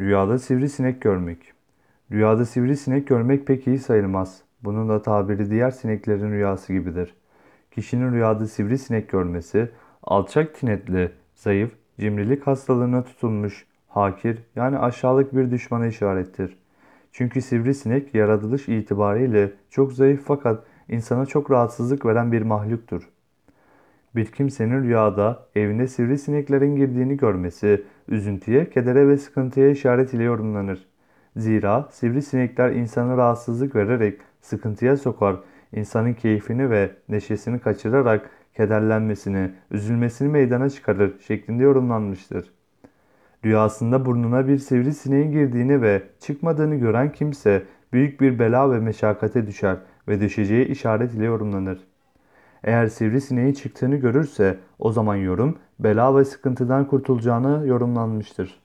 Rüyada sivrisinek görmek. Rüyada sivrisinek görmek pek iyi sayılmaz. Bunun da tabiri diğer sineklerin rüyası gibidir. Kişinin rüyada sivrisinek görmesi, alçak tinetli, zayıf, cimrilik hastalığına tutulmuş, hakir yani aşağılık bir düşmana işarettir. Çünkü sivrisinek yaratılış itibariyle çok zayıf fakat insana çok rahatsızlık veren bir mahluktur. Bir kimsenin rüyada evine sivrisineklerin girdiğini görmesi, üzüntüye, kedere ve sıkıntıya işaret ile yorumlanır. Zira sivrisinekler insana rahatsızlık vererek sıkıntıya sokar, insanın keyfini ve neşesini kaçırarak kederlenmesini, üzülmesini meydana çıkarır şeklinde yorumlanmıştır. Rüyasında burnuna bir sivrisineğin girdiğini ve çıkmadığını gören kimse büyük bir bela ve meşakkate düşer ve düşeceği işaret ile yorumlanır. Eğer sivrisineğin çıktığını görürse o zaman yorum bela ve sıkıntıdan kurtulacağını yorumlanmıştır.